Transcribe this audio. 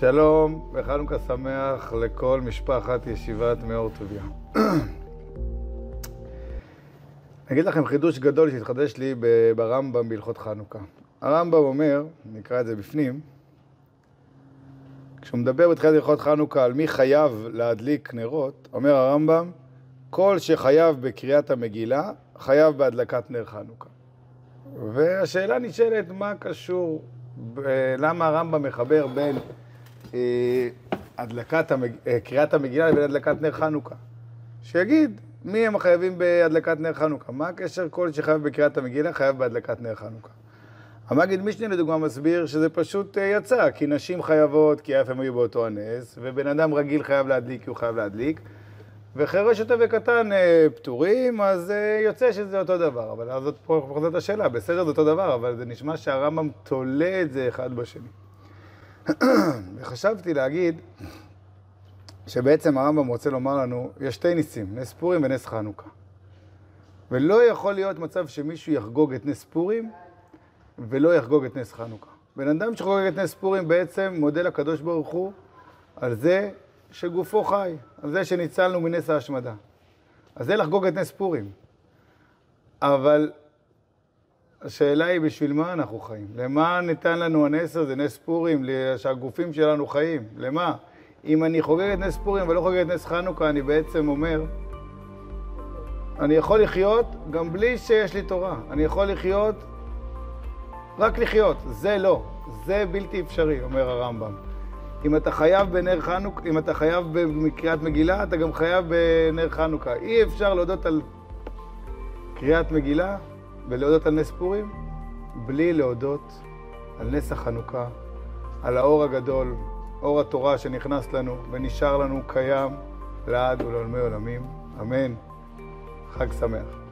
שלום וחנוכה שמח לכל משפחת ישיבת מאור טוביה. אגיד לכם חידוש גדול שהתחדש לי ברמב"ם בהלכות חנוכה. הרמב"ם אומר, נקרא את זה בפנים, כשהוא מדבר בתחילת הלכות חנוכה על מי חייב להדליק נרות, אומר הרמב"ם, כל שחייב בקריאת המגילה, חייב בהדלקת נר חנוכה. והשאלה נשאלת, מה קשור, למה הרמב"ם מחבר בין אה, הדלקת המג... אה, קריאת המגילה לבין הדלקת נר חנוכה? שיגיד מי הם החייבים בהדלקת נר חנוכה. מה הקשר כל שחייב בקריאת המגילה חייב בהדלקת נר חנוכה? המגיד משנה לדוגמה מסביר שזה פשוט אה, יצא, כי נשים חייבות כי אף הם היו באותו הנס, ובן אדם רגיל חייב להדליק כי הוא חייב להדליק, וחירש שוטה וקטן פטורים, אז יוצא שזה אותו דבר. אבל אז זאת פה חוזרת השאלה, בסדר זה אותו דבר, אבל זה נשמע שהרמב"ם תולה את זה אחד בשני. וחשבתי להגיד שבעצם הרמב"ם רוצה לומר לנו, יש שתי ניסים, נס פורים ונס חנוכה. ולא יכול להיות מצב שמישהו יחגוג את נס פורים ולא יחגוג את נס חנוכה. בן אדם שחוגג את נס פורים בעצם מודה לקדוש ברוך הוא על זה שגופו חי, על זה שניצלנו מנס ההשמדה. אז זה לחגוג את נס פורים. אבל השאלה היא בשביל מה אנחנו חיים? למה ניתן לנו הנס הזה, נס פורים, שהגופים שלנו חיים? למה? אם אני חוגג את נס פורים ולא חוגג את נס חנוכה, אני בעצם אומר, אני יכול לחיות גם בלי שיש לי תורה. אני יכול לחיות, רק לחיות. זה לא. זה בלתי אפשרי, אומר הרמב"ם. אם אתה חייב בנר חנוכה, אם אתה חייב בקריאת מגילה, אתה גם חייב בנר חנוכה. אי אפשר להודות על קריאת מגילה ולהודות על נס פורים, בלי להודות על נס החנוכה, על האור הגדול, אור התורה שנכנס לנו ונשאר לנו קיים לעד ולעולמי עולמים. אמן. חג שמח.